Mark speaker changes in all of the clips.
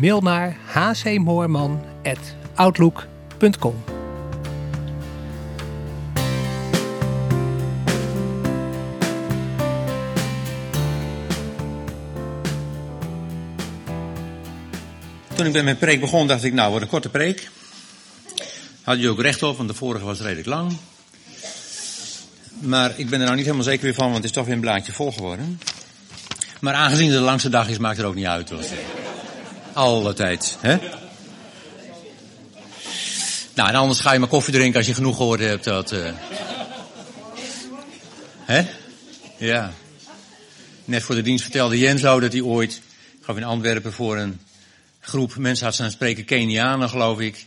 Speaker 1: Mail naar hcmoorman.outlook.com.
Speaker 2: Toen ik met mijn preek begon, dacht ik, nou, wordt een korte preek. Had je ook recht op, want de vorige was redelijk lang. Maar ik ben er nou niet helemaal zeker weer van, want het is toch weer een blaadje vol geworden. Maar aangezien het de langste dag is, maakt het ook niet uit. Alle tijd, hè? Nou, en anders ga je maar koffie drinken als je genoeg gehoord hebt. Dat, uh... Hè? Ja. Net voor de dienst vertelde Jens zo dat hij ooit, gaf in Antwerpen voor een groep mensen had staan spreken, Kenianen geloof ik.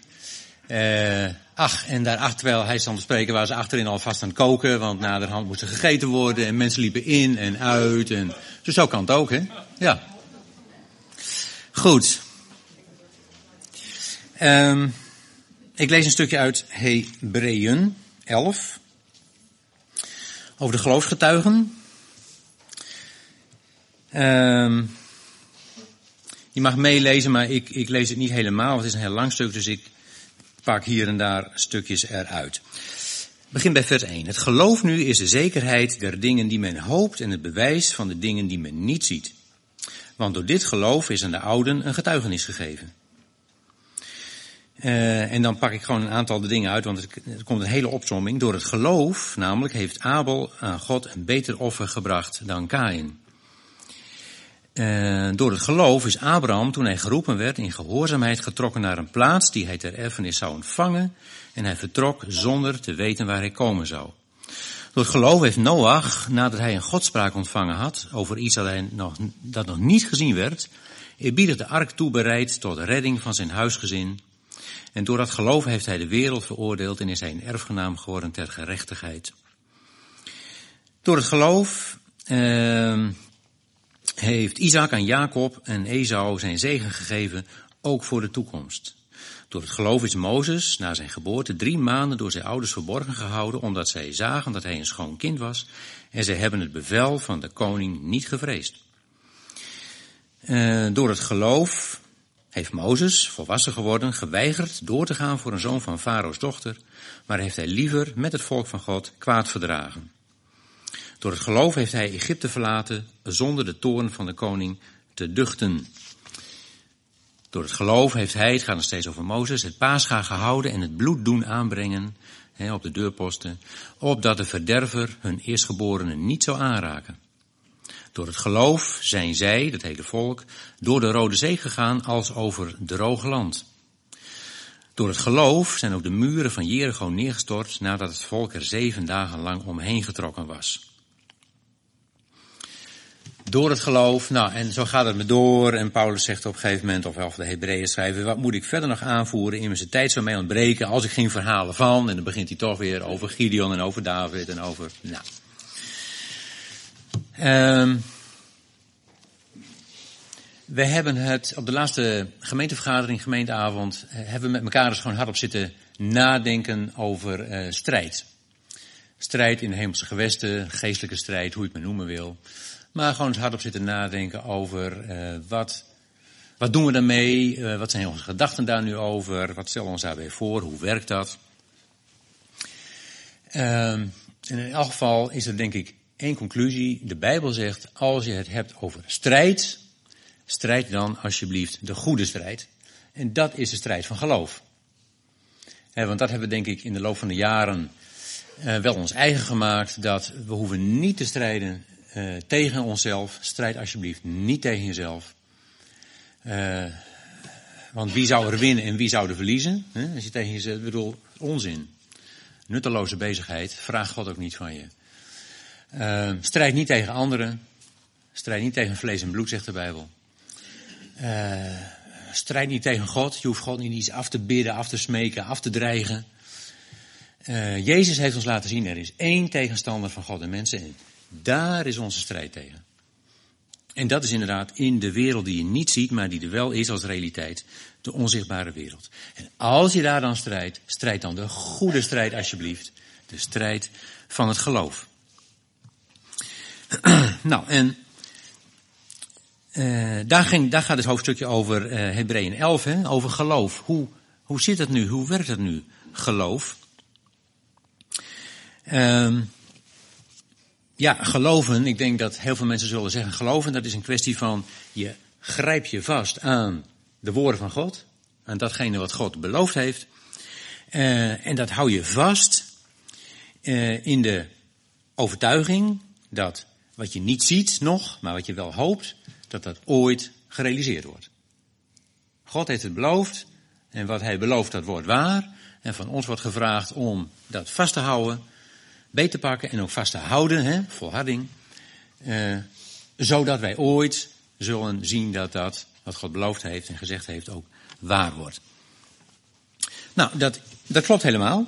Speaker 2: Uh, ach, en daar terwijl hij stond te spreken, waren ze achterin alvast aan het koken, want naderhand moest er gegeten worden en mensen liepen in en uit. En, dus zo kan het ook, hè? Ja. Goed. Um, ik lees een stukje uit Hebreeën 11. Over de geloofsgetuigen. Um, je mag meelezen, maar ik, ik lees het niet helemaal. Want het is een heel lang stuk, dus ik pak hier en daar stukjes eruit. Begin bij vers 1. Het geloof nu is de zekerheid der dingen die men hoopt en het bewijs van de dingen die men niet ziet. Want door dit geloof is aan de ouden een getuigenis gegeven. Uh, en dan pak ik gewoon een aantal de dingen uit, want er komt een hele opzomming. Door het geloof, namelijk, heeft Abel aan God een beter offer gebracht dan Kain. Uh, door het geloof is Abraham, toen hij geroepen werd, in gehoorzaamheid getrokken naar een plaats die hij ter erfenis zou ontvangen. En hij vertrok zonder te weten waar hij komen zou. Door het geloof heeft Noach, nadat hij een godspraak ontvangen had over iets nog, dat nog niet gezien werd, eerbiedig de ark toebereid tot redding van zijn huisgezin. En door dat geloof heeft hij de wereld veroordeeld en is hij een erfgenaam geworden ter gerechtigheid. Door het geloof uh, heeft Isaac aan Jacob en Esau zijn zegen gegeven, ook voor de toekomst. Door het geloof is Mozes na zijn geboorte drie maanden door zijn ouders verborgen gehouden, omdat zij zagen dat hij een schoon kind was, en zij hebben het bevel van de koning niet gevreesd. Uh, door het geloof heeft Mozes, volwassen geworden, geweigerd door te gaan voor een zoon van Farao's dochter, maar heeft hij liever met het volk van God kwaad verdragen. Door het geloof heeft hij Egypte verlaten zonder de toorn van de koning te duchten. Door het geloof heeft hij, het gaat nog steeds over Mozes, het paascha gehouden en het bloed doen aanbrengen op de deurposten, opdat de verderver hun eerstgeborenen niet zou aanraken. Door het geloof zijn zij, dat hele volk, door de Rode Zee gegaan als over droog land. Door het geloof zijn ook de muren van Jericho neergestort nadat het volk er zeven dagen lang omheen getrokken was. Door het geloof, nou en zo gaat het me door. En Paulus zegt op een gegeven moment, of, de Hebreeën schrijven, wat moet ik verder nog aanvoeren? In mijn tijd zou mij ontbreken als ik ging verhalen van. En dan begint hij toch weer over Gideon en over David en over, nou. Um, we hebben het op de laatste gemeentevergadering, gemeenteavond, eh, hebben we met elkaar dus gewoon hardop zitten nadenken over uh, strijd. Strijd in de hemelse gewesten, geestelijke strijd, hoe je het maar noemen wil. Maar gewoon eens hardop zitten nadenken over uh, wat, wat doen we daarmee? Wat zijn onze gedachten daar nu over? Wat stellen we ons daarbij voor? Hoe werkt dat? En in elk geval is er denk ik één conclusie. De Bijbel zegt, als je het hebt over strijd, strijd dan alsjeblieft de goede strijd. En dat is de strijd van geloof. Want dat hebben we denk ik in de loop van de jaren uh, wel ons eigen gemaakt. Dat we hoeven niet te strijden uh, tegen onszelf. Strijd alsjeblieft niet tegen jezelf. Uh, want wie zou er winnen en wie zou er verliezen? He, als je tegen jezelf, bedoel, onzin. Nutteloze bezigheid, vraag God ook niet van je. Uh, strijd niet tegen anderen. Strijd niet tegen vlees en bloed, zegt de Bijbel. Uh, strijd niet tegen God. Je hoeft God niet iets af te bidden, af te smeken, af te dreigen. Uh, Jezus heeft ons laten zien, er is één tegenstander van God en mensen. En daar is onze strijd tegen. En dat is inderdaad in de wereld die je niet ziet, maar die er wel is als realiteit. De onzichtbare wereld. En als je daar dan strijdt, strijd dan de goede strijd alsjeblieft. De strijd van het geloof. nou, en uh, daar, ging, daar gaat het hoofdstukje over uh, Hebreeën 11, hè, over geloof. Hoe, hoe zit het nu? Hoe werkt het nu? Geloof. Um, ja, geloven, ik denk dat heel veel mensen zullen zeggen, geloven dat is een kwestie van, je grijp je vast aan de woorden van God, aan datgene wat God beloofd heeft, uh, en dat hou je vast in de overtuiging dat wat je niet ziet nog, maar wat je wel hoopt, dat dat ooit gerealiseerd wordt. God heeft het beloofd en wat hij belooft dat wordt waar. En van ons wordt gevraagd om dat vast te houden, beet te pakken en ook vast te houden, hè, volharding. Eh, zodat wij ooit zullen zien dat dat wat God beloofd heeft en gezegd heeft ook waar wordt. Nou, dat, dat klopt helemaal.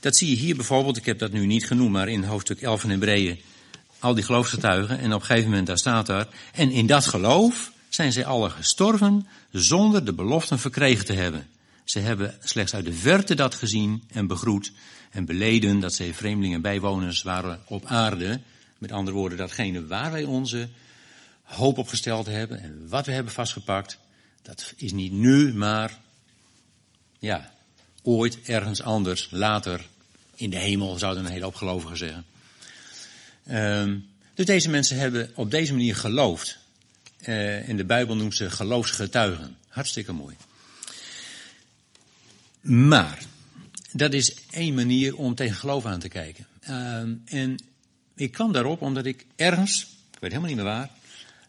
Speaker 2: Dat zie je hier bijvoorbeeld, ik heb dat nu niet genoemd, maar in hoofdstuk 11 van Hebreeën al die geloofsgetuigen. En op een gegeven moment daar staat daar. En in dat geloof zijn zij alle gestorven zonder de beloften verkregen te hebben. Ze hebben slechts uit de verte dat gezien en begroet en beleden dat zij vreemdelingen bijwoners waren op aarde. Met andere woorden, datgene waar wij onze hoop op gesteld hebben en wat we hebben vastgepakt, dat is niet nu, maar ja, ooit ergens anders, later in de hemel, zouden een hele hoop gelovigen zeggen. Um, dus deze mensen hebben op deze manier geloofd. Uh, in de Bijbel noemt ze geloofsgetuigen. Hartstikke mooi. Maar, dat is één manier om tegen geloof aan te kijken. Um, en ik kwam daarop omdat ik ergens, ik weet helemaal niet meer waar,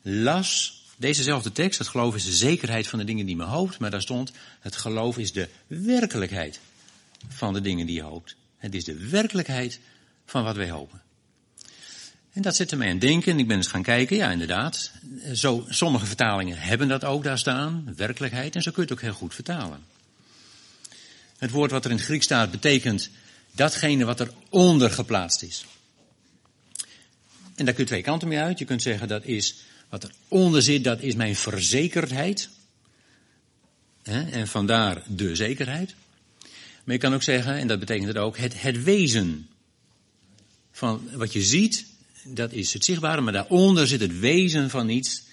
Speaker 2: las dezezelfde tekst. Het geloof is de zekerheid van de dingen die men hoopt. Maar daar stond, het geloof is de werkelijkheid van de dingen die je hoopt. Het is de werkelijkheid van wat wij hopen. En dat zette mij aan denken. Ik ben eens gaan kijken. Ja, inderdaad. Zo, sommige vertalingen hebben dat ook daar staan. Werkelijkheid. En zo kun je het ook heel goed vertalen. Het woord wat er in het Grieks staat betekent datgene wat er onder geplaatst is. En daar kun je twee kanten mee uit. Je kunt zeggen dat is wat er onder zit, dat is mijn verzekerdheid. En vandaar de zekerheid. Maar je kan ook zeggen, en dat betekent het ook, het, het wezen van wat je ziet dat is het zichtbare, maar daaronder zit het wezen van iets.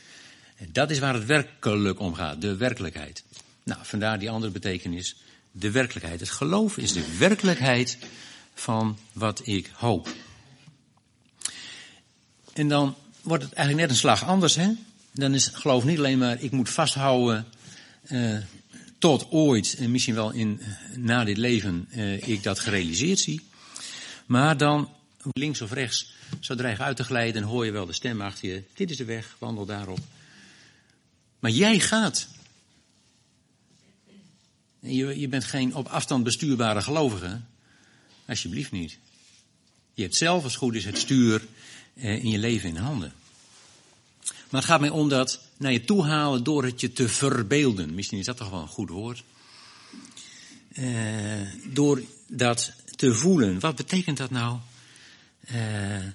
Speaker 2: En dat is waar het werkelijk om gaat, de werkelijkheid. Nou, vandaar die andere betekenis, de werkelijkheid. Het geloof is de werkelijkheid van wat ik hoop. En dan wordt het eigenlijk net een slag anders, hè? Dan is geloof niet alleen maar, ik moet vasthouden uh, tot ooit, en misschien wel in, na dit leven, uh, ik dat gerealiseerd zie. Maar dan, links of rechts, zo dreigen uit te glijden, hoor je wel de stem achter je. Dit is de weg, wandel daarop. Maar jij gaat. Je, je bent geen op afstand bestuurbare gelovige. Alsjeblieft niet. Je hebt zelf, als goed is, het stuur eh, in je leven in handen. Maar het gaat mij om dat naar je toe halen door het je te verbeelden. Misschien is dat toch wel een goed woord. Uh, door dat te voelen. Wat betekent dat nou? Uh,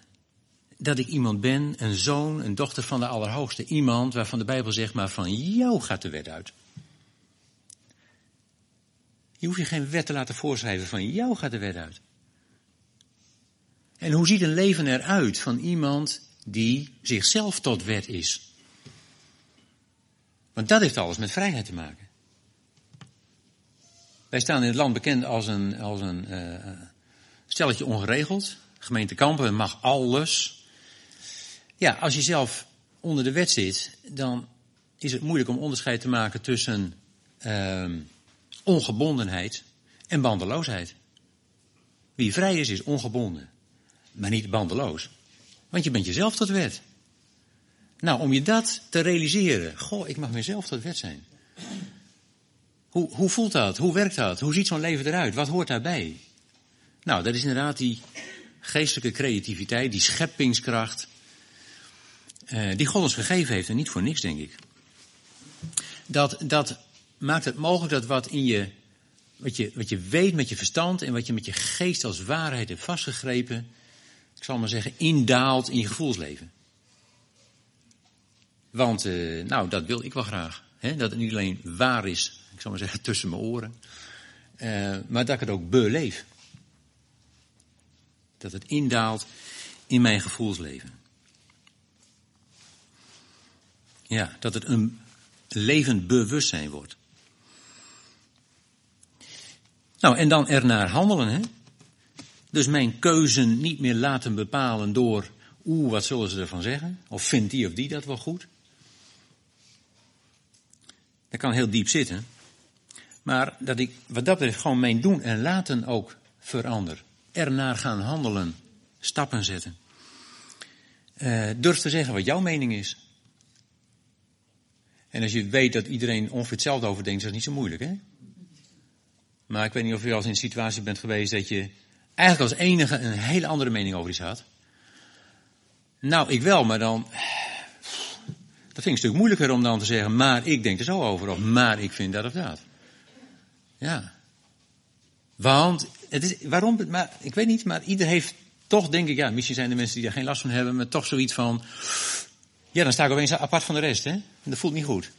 Speaker 2: dat ik iemand ben, een zoon, een dochter van de Allerhoogste. Iemand waarvan de Bijbel zegt, maar van jou gaat de wet uit. Je hoeft je geen wet te laten voorschrijven, van jou gaat de wet uit. En hoe ziet een leven eruit van iemand die zichzelf tot wet is? Want dat heeft alles met vrijheid te maken. Wij staan in het land bekend als een, als een uh, stelletje ongeregeld. Gemeente Kampen mag alles. Ja, als je zelf onder de wet zit, dan is het moeilijk om onderscheid te maken tussen uh, ongebondenheid en bandeloosheid. Wie vrij is, is ongebonden, maar niet bandeloos. Want je bent jezelf tot wet. Nou, om je dat te realiseren, goh, ik mag mezelf tot wet zijn. Hoe, hoe voelt dat? Hoe werkt dat? Hoe ziet zo'n leven eruit? Wat hoort daarbij? Nou, dat is inderdaad die geestelijke creativiteit, die scheppingskracht, uh, die God ons gegeven heeft en niet voor niks, denk ik. Dat, dat maakt het mogelijk dat wat in je, wat je, wat je weet met je verstand en wat je met je geest als waarheid hebt vastgegrepen, ik zal maar zeggen, indaalt in je gevoelsleven. Want, uh, nou, dat wil ik wel graag. Hè? Dat het niet alleen waar is, ik zal maar zeggen, tussen mijn oren. Uh, maar dat ik het ook beleef. Dat het indaalt in mijn gevoelsleven. Ja, dat het een levend bewustzijn wordt. Nou, en dan ernaar handelen, hè? Dus mijn keuzen niet meer laten bepalen door, oeh, wat zullen ze ervan zeggen? Of vindt die of die dat wel goed? Dat kan heel diep zitten. Maar dat ik wat dat betreft gewoon mijn doen en laten ook verander. Ernaar gaan handelen. Stappen zetten. Uh, durf te zeggen wat jouw mening is. En als je weet dat iedereen ongeveer hetzelfde over denkt, is dat niet zo moeilijk, hè? Maar ik weet niet of je al eens in een situatie bent geweest dat je eigenlijk als enige een hele andere mening over iets had. Nou, ik wel, maar dan. Dat vind ik een stuk moeilijker om dan te zeggen, maar ik denk er zo over, of maar ik vind dat of dat. Ja. Want, het is, waarom, ik weet niet, maar ieder heeft toch, denk ik, ja, misschien zijn er mensen die daar geen last van hebben, maar toch zoiets van, ja, dan sta ik opeens apart van de rest, hè. En dat voelt niet goed.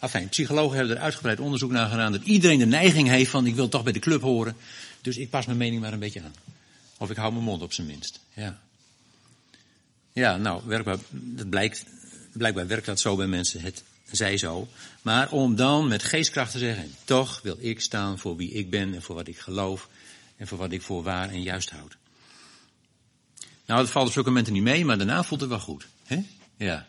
Speaker 2: Enfin, psychologen hebben er uitgebreid onderzoek naar gedaan dat iedereen de neiging heeft van, ik wil toch bij de club horen, dus ik pas mijn mening maar een beetje aan. Of ik hou mijn mond op zijn minst, ja. Ja, nou, dat blijkt, blijkbaar werkt dat zo bij mensen. Het zij zo. Maar om dan met geestkracht te zeggen, toch wil ik staan voor wie ik ben en voor wat ik geloof en voor wat ik voor waar en juist houd. Nou, dat valt op zulke momenten niet mee, maar daarna voelt het wel goed. hè? Ja.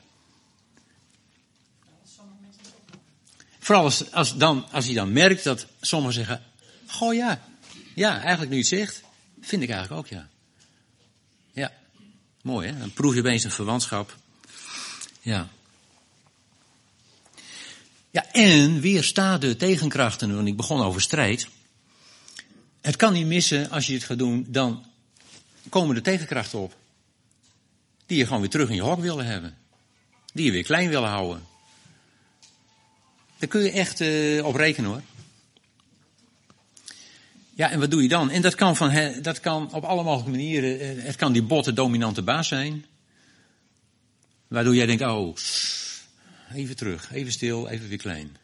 Speaker 2: Vooral als, als, dan, als je dan merkt dat sommigen zeggen, goh ja, ja, eigenlijk nu je het zegt, vind ik eigenlijk ook ja. Ja, mooi hè, dan proef je opeens een verwantschap. Ja. Ja, en weersta de tegenkrachten, want ik begon over strijd. Het kan niet missen als je het gaat doen, dan komen de tegenkrachten op. Die je gewoon weer terug in je hok willen hebben. Die je weer klein willen houden. Daar kun je echt uh, op rekenen hoor. Ja, en wat doe je dan? En dat kan, van, dat kan op alle mogelijke manieren. Eh, het kan die botte dominante baas zijn. Waardoor jij denkt, oh, even terug, even stil, even weer klein.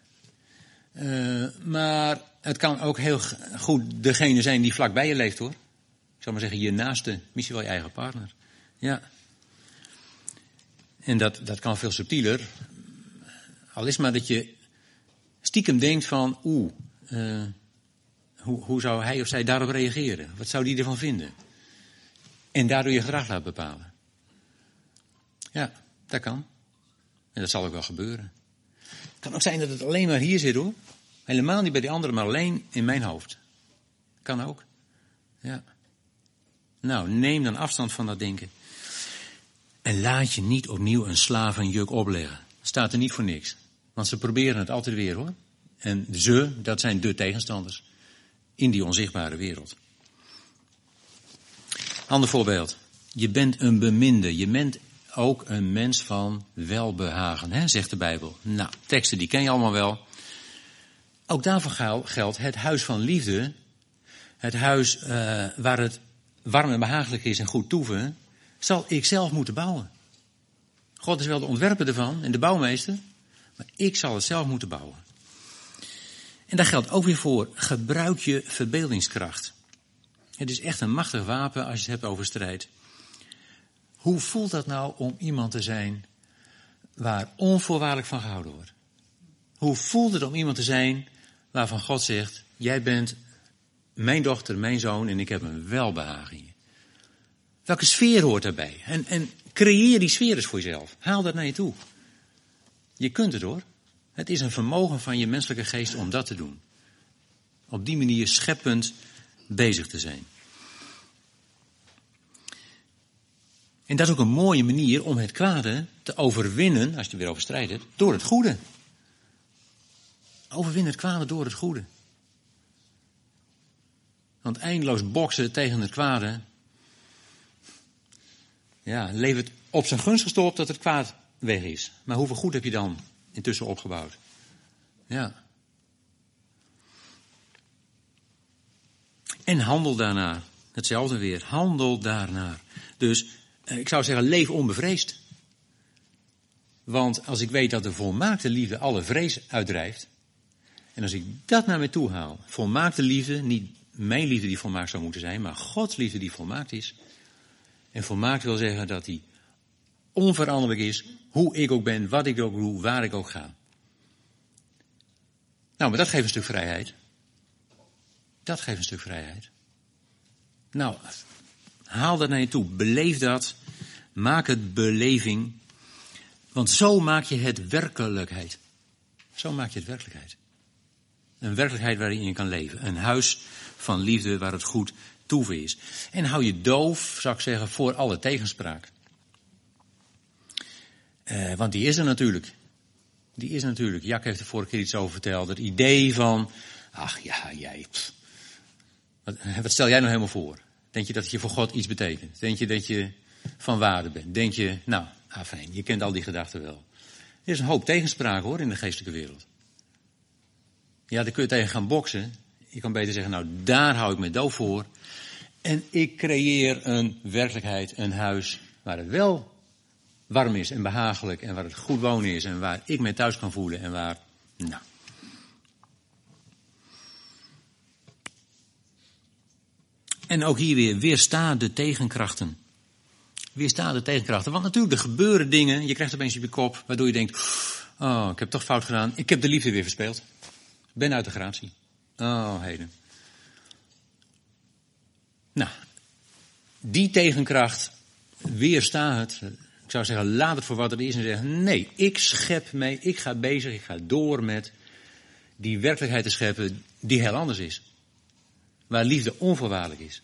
Speaker 2: Uh, maar het kan ook heel goed degene zijn die vlak bij je leeft hoor. Ik zou maar zeggen, je naaste, misschien wel je eigen partner. Ja. En dat, dat kan veel subtieler. Al is maar dat je stiekem denkt van, oeh, uh, hoe, hoe zou hij of zij daarop reageren? Wat zou die ervan vinden? En daardoor je gedrag laat bepalen. Ja, dat kan. En dat zal ook wel gebeuren. Kan ook zijn dat het alleen maar hier zit hoor. Helemaal niet bij die anderen, maar alleen in mijn hoofd. Kan ook. Ja. Nou, neem dan afstand van dat denken. En laat je niet opnieuw een slavenjuk opleggen. Staat er niet voor niks. Want ze proberen het altijd weer hoor. En ze, dat zijn de tegenstanders. In die onzichtbare wereld. Ander voorbeeld. Je bent een beminde. Je bent ook een mens van welbehagen, hè, zegt de Bijbel. Nou, teksten die ken je allemaal wel. Ook daarvoor geldt het huis van liefde, het huis uh, waar het warm en behagelijk is en goed toeven, zal ik zelf moeten bouwen. God is wel de ontwerper ervan en de bouwmeester, maar ik zal het zelf moeten bouwen. En daar geldt ook weer voor, gebruik je verbeeldingskracht. Het is echt een machtig wapen als je het hebt over strijd. Hoe voelt dat nou om iemand te zijn waar onvoorwaardelijk van gehouden wordt? Hoe voelt het om iemand te zijn waarvan God zegt: Jij bent mijn dochter, mijn zoon en ik heb een welbehagen in je? Welke sfeer hoort daarbij? En, en creëer die sfeer eens voor jezelf. Haal dat naar je toe. Je kunt het hoor. Het is een vermogen van je menselijke geest om dat te doen. Op die manier scheppend bezig te zijn. En dat is ook een mooie manier om het kwade te overwinnen, als je er weer over strijd door het goede. Overwin het kwade door het goede. Want eindeloos boksen tegen het kwade ja, levert op zijn gunst op dat het kwaad weg is. Maar hoeveel goed heb je dan intussen opgebouwd? Ja. En handel daarnaar. Hetzelfde weer. Handel daarnaar. Dus ik zou zeggen, leef onbevreesd. Want als ik weet dat de volmaakte liefde alle vrees uitdrijft. En als ik dat naar me toe haal. Volmaakte liefde, niet mijn liefde die volmaakt zou moeten zijn, maar Gods liefde die volmaakt is. En volmaakt wil zeggen dat die onveranderlijk is, hoe ik ook ben, wat ik ook doe, waar ik ook ga. Nou, maar dat geeft een stuk vrijheid. Dat geeft een stuk vrijheid. Nou, haal dat naar je toe. Beleef dat. Maak het beleving. Want zo maak je het werkelijkheid. Zo maak je het werkelijkheid. Een werkelijkheid waarin je kan leven. Een huis van liefde waar het goed toeven is. En hou je doof, zou ik zeggen, voor alle tegenspraak. Uh, want die is er natuurlijk. Die is er natuurlijk. Jak heeft er vorige keer iets over verteld. Het idee van, ach ja, jij. Wat, wat, stel jij nou helemaal voor? Denk je dat je voor God iets betekent? Denk je dat je van waarde bent? Denk je, nou, ah fijn, je kent al die gedachten wel. Er is een hoop tegenspraak hoor in de geestelijke wereld. Ja, daar kun je tegen gaan boksen. Je kan beter zeggen, nou daar hou ik me doof voor. En ik creëer een werkelijkheid, een huis waar het wel warm is en behagelijk en waar het goed wonen is en waar ik me thuis kan voelen en waar, nou. En ook hier weer, weersta de tegenkrachten. Weersta de tegenkrachten. Want natuurlijk, er gebeuren dingen, je krijgt opeens op je kop, waardoor je denkt, oh, ik heb toch fout gedaan, ik heb de liefde weer verspeeld. Ben uit de gratie. Oh, heden. Nou, die tegenkracht, weersta het. Ik zou zeggen, laat het voor wat het is en zeggen, nee, ik schep mee, ik ga bezig, ik ga door met die werkelijkheid te scheppen die heel anders is. Waar liefde onvoorwaardelijk is.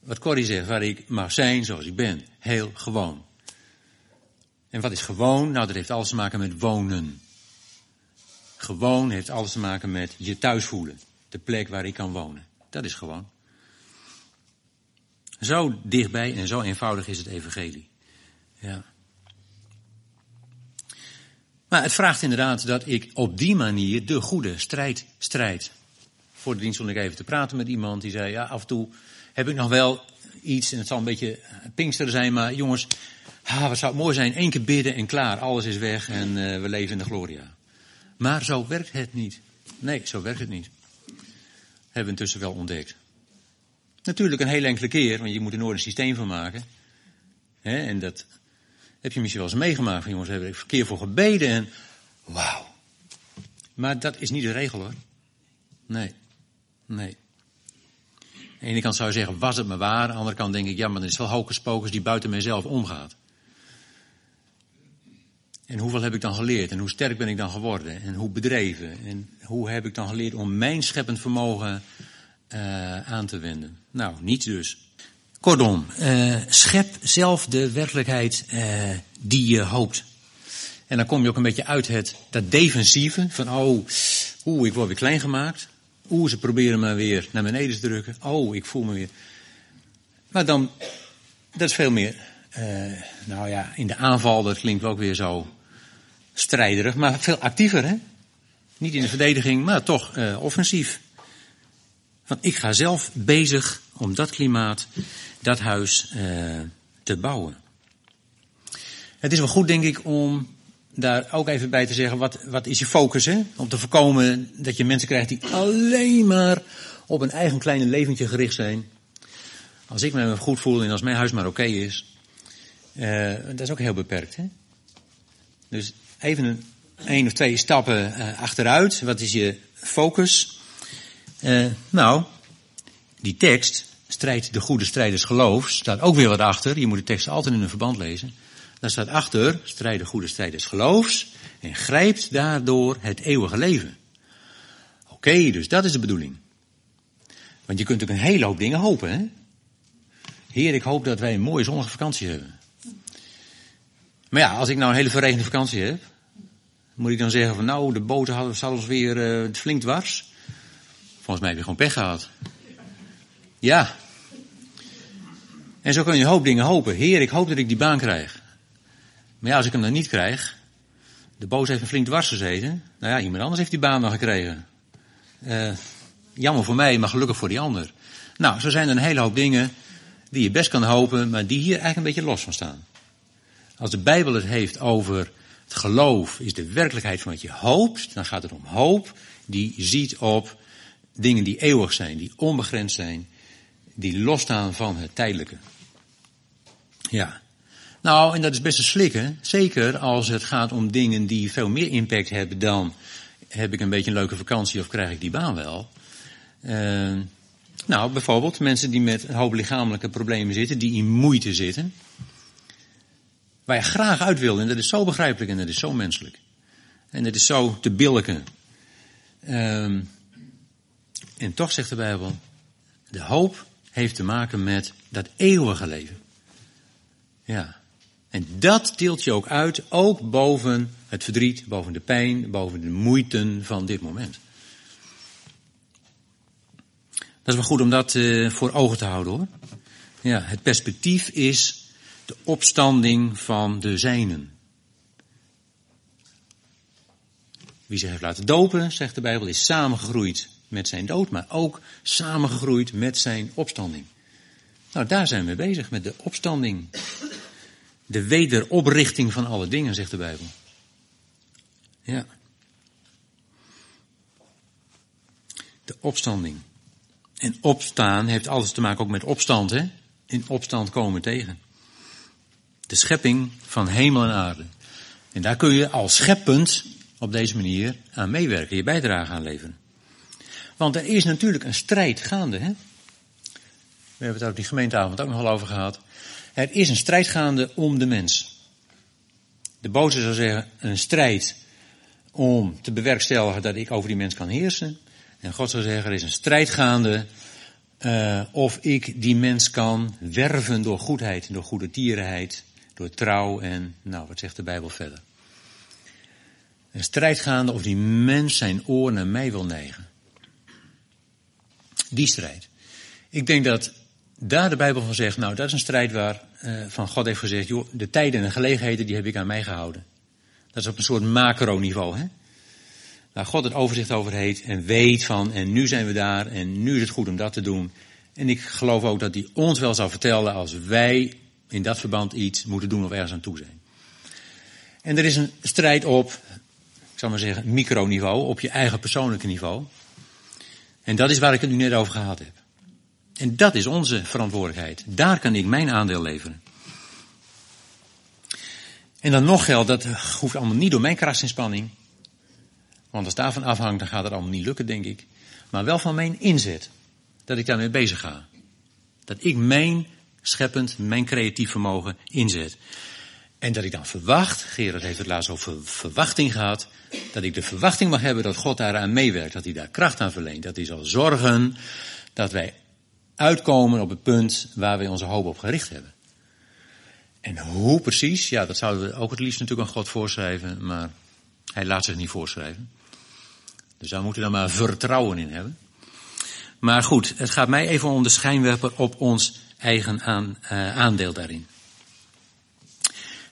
Speaker 2: Wat Corrie zegt, waar ik mag zijn zoals ik ben. Heel gewoon. En wat is gewoon? Nou, dat heeft alles te maken met wonen. Gewoon heeft alles te maken met je thuis voelen. De plek waar ik kan wonen. Dat is gewoon. Zo dichtbij en zo eenvoudig is het evangelie. Ja. Maar het vraagt inderdaad dat ik op die manier de goede strijd strijd. Voor de dienst stond ik even te praten met iemand die zei, ja af en toe heb ik nog wel iets en het zal een beetje pinkster zijn, maar jongens, ah, wat zou het mooi zijn, één keer bidden en klaar, alles is weg en uh, we leven in de gloria. Maar zo werkt het niet. Nee, zo werkt het niet. Hebben we intussen wel ontdekt. Natuurlijk een hele enkele keer, want je moet er nooit een systeem van maken. en dat heb je misschien wel eens meegemaakt. Van jongens, hebben er een keer voor gebeden en wauw. Maar dat is niet de regel hoor. Nee. Nee. Aan de ene kant zou je zeggen, was het maar waar. Aan de andere kant denk ik, ja, maar dat is wel hocus pocus die buiten mijzelf omgaat. En hoeveel heb ik dan geleerd? En hoe sterk ben ik dan geworden? En hoe bedreven? En hoe heb ik dan geleerd om mijn scheppend vermogen uh, aan te wenden? Nou, niets dus. Kortom, uh, schep zelf de werkelijkheid uh, die je hoopt. En dan kom je ook een beetje uit het, dat defensieve van, oh, oeh, ik word weer klein gemaakt. Oeh, ze proberen me weer naar beneden te drukken. Oh, ik voel me weer. Maar dan, dat is veel meer, uh, nou ja, in de aanval, dat klinkt ook weer zo strijderig, maar veel actiever, hè? Niet in de verdediging, maar toch uh, offensief. Want ik ga zelf bezig om dat klimaat, dat huis uh, te bouwen. Het is wel goed, denk ik, om daar ook even bij te zeggen, wat, wat is je focus, hè? Om te voorkomen dat je mensen krijgt die alleen maar op een eigen kleine leventje gericht zijn. Als ik me goed voel en als mijn huis maar oké is, uh, dat is ook heel beperkt, hè? Dus even een, een of twee stappen uh, achteruit. Wat is je focus? Uh, nou, die tekst, strijd de goede strijders geloof, staat ook weer wat achter. Je moet de tekst altijd in een verband lezen. Daar staat achter, strijd de goede strijders geloofs en grijpt daardoor het eeuwige leven. Oké, dus dat is de bedoeling. Want je kunt ook een hele hoop dingen hopen, hè? Heer, ik hoop dat wij een mooie zonnige vakantie hebben. Maar ja, als ik nou een hele verregende vakantie heb, moet ik dan zeggen van nou, de boten hadden zelfs weer uh, flink dwars. Volgens mij heb je gewoon pech gehad. Ja. En zo kun je een hoop dingen hopen. Heer, ik hoop dat ik die baan krijg. Maar ja, als ik hem dan niet krijg, de boos heeft een flink dwars gezeten. Nou ja, iemand anders heeft die baan dan gekregen. Uh, jammer voor mij, maar gelukkig voor die ander. Nou, zo zijn er een hele hoop dingen die je best kan hopen, maar die hier eigenlijk een beetje los van staan. Als de Bijbel het heeft over het geloof is de werkelijkheid van wat je hoopt, dan gaat het om hoop die ziet op dingen die eeuwig zijn, die onbegrensd zijn, die losstaan van het tijdelijke. Ja. Nou, en dat is best een slikken. Zeker als het gaat om dingen die veel meer impact hebben dan heb ik een beetje een leuke vakantie of krijg ik die baan wel. Uh, nou, bijvoorbeeld mensen die met een hoop lichamelijke problemen zitten, die in moeite zitten. Waar je graag uit wil, en dat is zo begrijpelijk en dat is zo menselijk. En dat is zo te billijken. Uh, en toch zegt de Bijbel, de hoop heeft te maken met dat eeuwige leven. Ja. En dat tilt je ook uit, ook boven het verdriet, boven de pijn, boven de moeiten van dit moment. Dat is wel goed om dat uh, voor ogen te houden hoor. Ja, het perspectief is de opstanding van de zijnen. Wie zich heeft laten dopen, zegt de Bijbel, is samengegroeid met zijn dood, maar ook samengegroeid met zijn opstanding. Nou, daar zijn we bezig, met de opstanding. De wederoprichting van alle dingen, zegt de Bijbel. Ja. De opstanding. En opstaan heeft alles te maken ook met opstand, hè? In opstand komen tegen. De schepping van hemel en aarde. En daar kun je als scheppend op deze manier aan meewerken, je bijdrage aan leveren. Want er is natuurlijk een strijd gaande, hè? We hebben het daar op die gemeenteavond ook nog al over gehad. Er is een strijd gaande om de mens. De boze zou zeggen, een strijd om te bewerkstelligen dat ik over die mens kan heersen. En God zou zeggen, er is een strijd gaande uh, of ik die mens kan werven door goedheid, door goede tierenheid, door trouw en, nou, wat zegt de Bijbel verder? Een strijd gaande of die mens zijn oor naar mij wil neigen. Die strijd. Ik denk dat daar de Bijbel van zegt, nou dat is een strijd waar uh, van God heeft gezegd, joh, de tijden en de gelegenheden die heb ik aan mij gehouden. Dat is op een soort macroniveau, hè. Waar God het overzicht over heeft en weet van, en nu zijn we daar en nu is het goed om dat te doen. En ik geloof ook dat hij ons wel zou vertellen als wij in dat verband iets moeten doen of ergens aan toe zijn. En er is een strijd op, ik zal maar zeggen, microniveau, op je eigen persoonlijke niveau. En dat is waar ik het nu net over gehad heb. En dat is onze verantwoordelijkheid. Daar kan ik mijn aandeel leveren. En dan nog geldt, dat hoeft allemaal niet door mijn krachtsinspanning. Want als daarvan afhangt, dan gaat het allemaal niet lukken, denk ik. Maar wel van mijn inzet. Dat ik daarmee bezig ga. Dat ik mijn scheppend, mijn creatief vermogen inzet. En dat ik dan verwacht, Gerard heeft het laatst over verwachting gehad, dat ik de verwachting mag hebben dat God daaraan meewerkt, dat hij daar kracht aan verleent, dat hij zal zorgen dat wij uitkomen op het punt waar wij onze hoop op gericht hebben. En hoe precies, ja, dat zouden we ook het liefst natuurlijk aan God voorschrijven, maar hij laat zich niet voorschrijven. Dus daar moeten we dan maar vertrouwen in hebben. Maar goed, het gaat mij even om de schijnwerper op ons eigen aan, uh, aandeel daarin.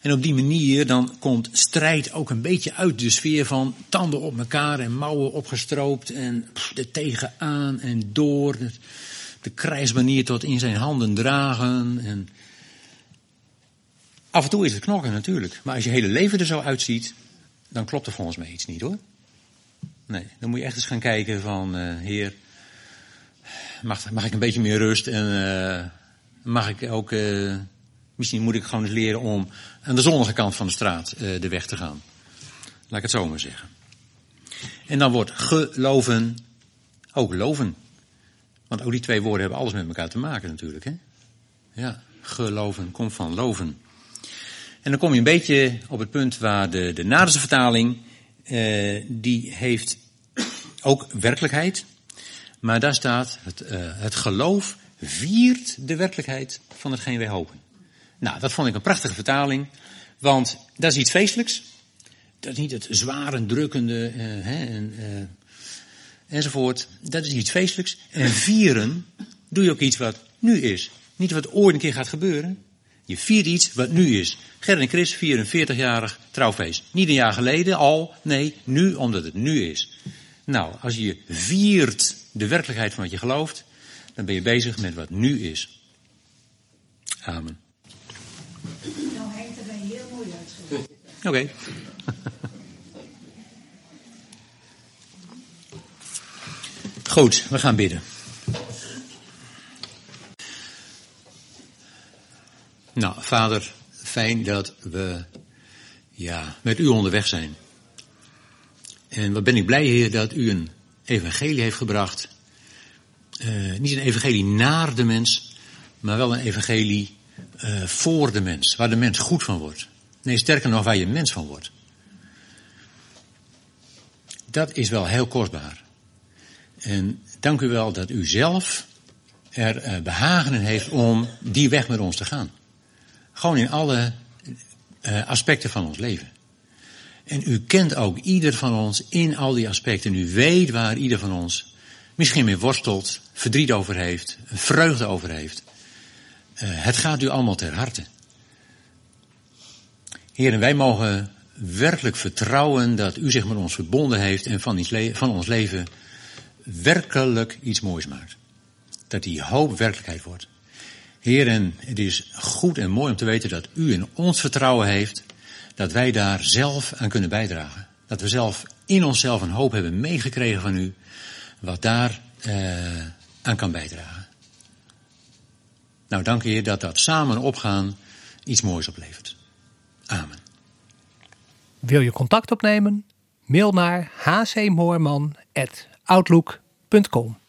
Speaker 2: En op die manier dan komt strijd ook een beetje uit de sfeer van tanden op elkaar en mouwen opgestroopt en pff, er tegenaan en door. De, krijgsbanier tot in zijn handen dragen. En af en toe is het knokken natuurlijk. Maar als je hele leven er zo uitziet, dan klopt er volgens mij iets niet hoor. Nee, dan moet je echt eens gaan kijken van, uh, heer, mag, mag ik een beetje meer rust en uh, mag ik ook, uh, misschien moet ik gewoon eens leren om aan de zonnige kant van de straat de weg te gaan. Laat ik het zo maar zeggen. En dan wordt geloven ook loven. Want ook die twee woorden hebben alles met elkaar te maken natuurlijk. Hè? Ja, geloven komt van loven. En dan kom je een beetje op het punt waar de, de Naderse vertaling, uh, die heeft ook werkelijkheid. Maar daar staat, het, uh, het geloof viert de werkelijkheid van hetgeen wij hopen. Nou, dat vond ik een prachtige vertaling. Want dat is iets feestelijks. Dat is niet het zware, drukkende uh, hè, en, uh, enzovoort. Dat is iets feestelijks. En vieren doe je ook iets wat nu is. Niet wat ooit een keer gaat gebeuren. Je viert iets wat nu is. Ger en Chris vieren een 40-jarig trouwfeest. Niet een jaar geleden al, nee, nu omdat het nu is. Nou, als je viert de werkelijkheid van wat je gelooft, dan ben je bezig met wat nu is. Amen.
Speaker 3: Nou hangt er een heel mooi uitgelegd.
Speaker 2: Oké. Goed, we gaan bidden. Nou, vader, fijn dat we ja, met u onderweg zijn. En wat ben ik blij, Heer, dat u een evangelie heeft gebracht. Uh, niet een evangelie naar de mens, maar wel een evangelie uh, voor de mens, waar de mens goed van wordt. Nee, sterker nog, waar je mens van wordt. Dat is wel heel kostbaar. En dank u wel dat u zelf er uh, behagen in heeft om die weg met ons te gaan. Gewoon in alle uh, aspecten van ons leven. En u kent ook ieder van ons in al die aspecten. U weet waar ieder van ons misschien mee worstelt, verdriet over heeft, vreugde over heeft. Uh, het gaat u allemaal ter harte. Heren, wij mogen werkelijk vertrouwen dat u zich met ons verbonden heeft en van, van ons leven werkelijk iets moois maakt. Dat die hoop werkelijkheid wordt. Heren, het is goed en mooi om te weten dat u in ons vertrouwen heeft, dat wij daar zelf aan kunnen bijdragen. Dat we zelf in onszelf een hoop hebben meegekregen van u, wat daar eh, aan kan bijdragen. Nou, dank Heer dat dat samen opgaan iets moois oplevert. Amen.
Speaker 1: Wil je contact opnemen? Mail naar hcmoorman.outlook.com